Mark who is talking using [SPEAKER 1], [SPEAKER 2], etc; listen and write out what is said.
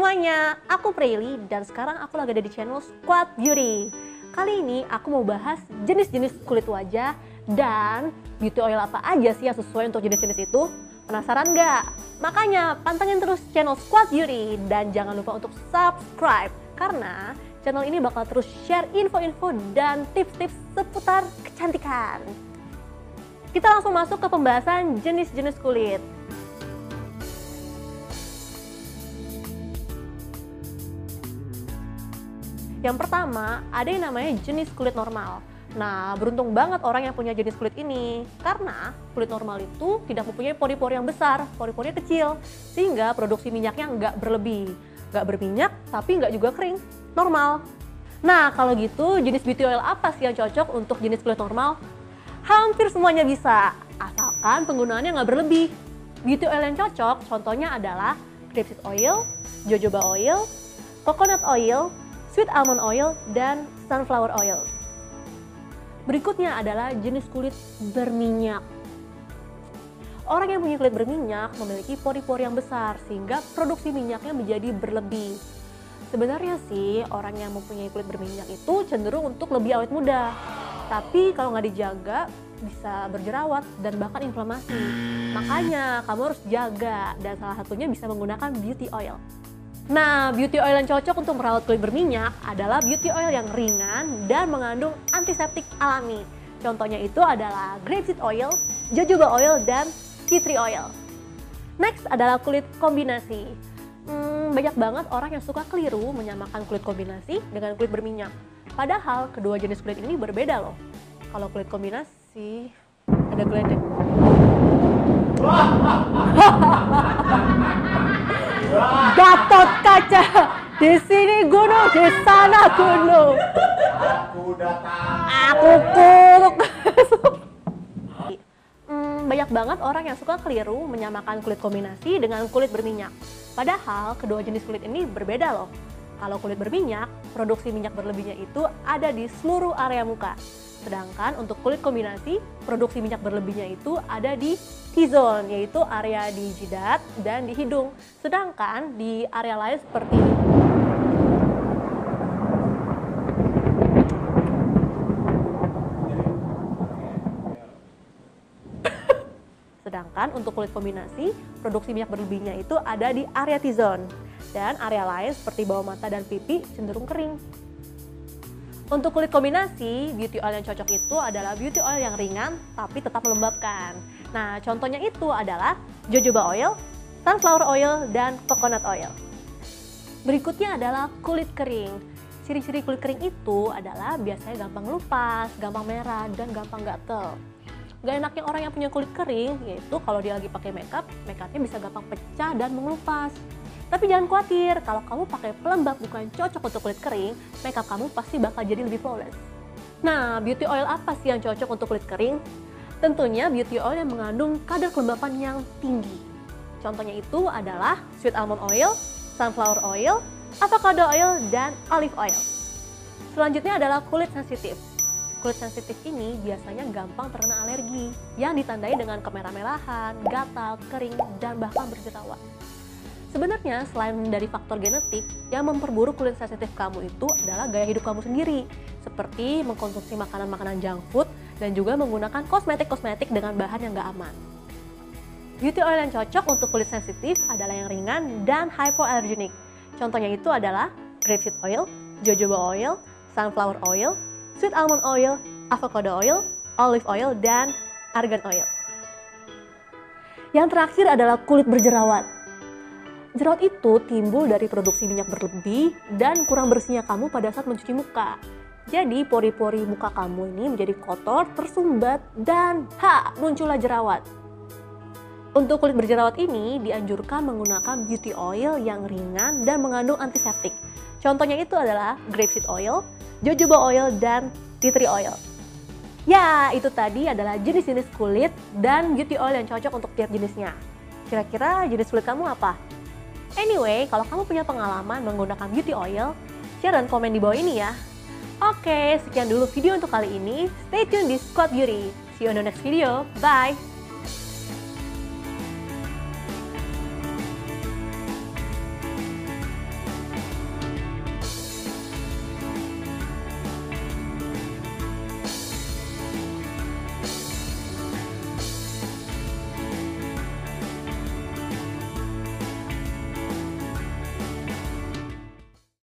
[SPEAKER 1] semuanya, aku Prilly dan sekarang aku lagi ada di channel Squad Beauty. Kali ini aku mau bahas jenis-jenis kulit wajah dan beauty oil apa aja sih yang sesuai untuk jenis-jenis itu. Penasaran nggak? Makanya pantengin terus channel Squad Beauty dan jangan lupa untuk subscribe karena channel ini bakal terus share info-info dan tips-tips seputar kecantikan. Kita langsung masuk ke pembahasan jenis-jenis kulit. Yang pertama, ada yang namanya jenis kulit normal. Nah, beruntung banget orang yang punya jenis kulit ini. Karena kulit normal itu tidak mempunyai pori-pori yang besar, pori-porinya kecil. Sehingga produksi minyaknya nggak berlebih. Nggak berminyak, tapi nggak juga kering. Normal. Nah, kalau gitu jenis beauty oil apa sih yang cocok untuk jenis kulit normal? Hampir semuanya bisa, asalkan penggunaannya nggak berlebih. Beauty oil yang cocok contohnya adalah grapeseed oil, jojoba oil, coconut oil, sweet almond oil, dan sunflower oil. Berikutnya adalah jenis kulit berminyak. Orang yang punya kulit berminyak memiliki pori-pori yang besar sehingga produksi minyaknya menjadi berlebih. Sebenarnya sih orang yang mempunyai kulit berminyak itu cenderung untuk lebih awet muda. Tapi kalau nggak dijaga bisa berjerawat dan bahkan inflamasi. Makanya kamu harus jaga dan salah satunya bisa menggunakan beauty oil. Nah, beauty oil yang cocok untuk merawat kulit berminyak adalah beauty oil yang ringan dan mengandung antiseptik alami. Contohnya itu adalah grapeseed oil, jojoba oil, dan tea tree oil. Next adalah kulit kombinasi. Hmm, banyak banget orang yang suka keliru menyamakan kulit kombinasi dengan kulit berminyak. Padahal kedua jenis kulit ini berbeda loh. Kalau kulit kombinasi ada geledek. Gatot kaca. Di sini gunung, di sana gunung.
[SPEAKER 2] Aku datang.
[SPEAKER 1] Aku kuruk. Hmm, banyak banget orang yang suka keliru menyamakan kulit kombinasi dengan kulit berminyak. Padahal kedua jenis kulit ini berbeda loh. Kalau kulit berminyak, produksi minyak berlebihnya itu ada di seluruh area muka. Sedangkan untuk kulit kombinasi, produksi minyak berlebihnya itu ada di T-zone, yaitu area di jidat dan di hidung. Sedangkan di area lain seperti Sedangkan untuk kulit kombinasi, produksi minyak berlebihnya itu ada di area T-zone. Dan area lain seperti bawah mata dan pipi cenderung kering. Untuk kulit kombinasi, beauty oil yang cocok itu adalah beauty oil yang ringan tapi tetap melembabkan. Nah, contohnya itu adalah jojoba oil, sunflower oil, dan coconut oil. Berikutnya adalah kulit kering. Ciri-ciri kulit kering itu adalah biasanya gampang lupas, gampang merah, dan gampang gatel. Gak enaknya orang yang punya kulit kering yaitu kalau dia lagi pakai makeup, makeupnya bisa gampang pecah dan mengelupas. Tapi jangan khawatir, kalau kamu pakai pelembab bukan cocok untuk kulit kering, makeup kamu pasti bakal jadi lebih flawless. Nah, beauty oil apa sih yang cocok untuk kulit kering? Tentunya beauty oil yang mengandung kadar kelembapan yang tinggi. Contohnya itu adalah sweet almond oil, sunflower oil, avocado oil, dan olive oil. Selanjutnya adalah kulit sensitif. Kulit sensitif ini biasanya gampang terkena alergi yang ditandai dengan kemerah-merahan, gatal, kering, dan bahkan berjerawat. Sebenarnya selain dari faktor genetik, yang memperburuk kulit sensitif kamu itu adalah gaya hidup kamu sendiri, seperti mengkonsumsi makanan-makanan junk food dan juga menggunakan kosmetik-kosmetik dengan bahan yang gak aman. Beauty oil yang cocok untuk kulit sensitif adalah yang ringan dan hypoallergenic. Contohnya itu adalah grapeseed oil, jojoba oil, sunflower oil, sweet almond oil, avocado oil, olive oil, dan argan oil. Yang terakhir adalah kulit berjerawat. Jerawat itu timbul dari produksi minyak berlebih dan kurang bersihnya kamu pada saat mencuci muka. Jadi pori-pori muka kamu ini menjadi kotor, tersumbat, dan ha, muncullah jerawat. Untuk kulit berjerawat ini dianjurkan menggunakan beauty oil yang ringan dan mengandung antiseptik. Contohnya itu adalah grapeseed oil, jojoba oil, dan tea tree oil. Ya, itu tadi adalah jenis-jenis kulit dan beauty oil yang cocok untuk tiap jenisnya. Kira-kira jenis kulit kamu apa? Anyway, kalau kamu punya pengalaman menggunakan beauty oil, share dan komen di bawah ini ya. Oke, sekian dulu video untuk kali ini. Stay tune di Squad Beauty. See you on the next video. Bye!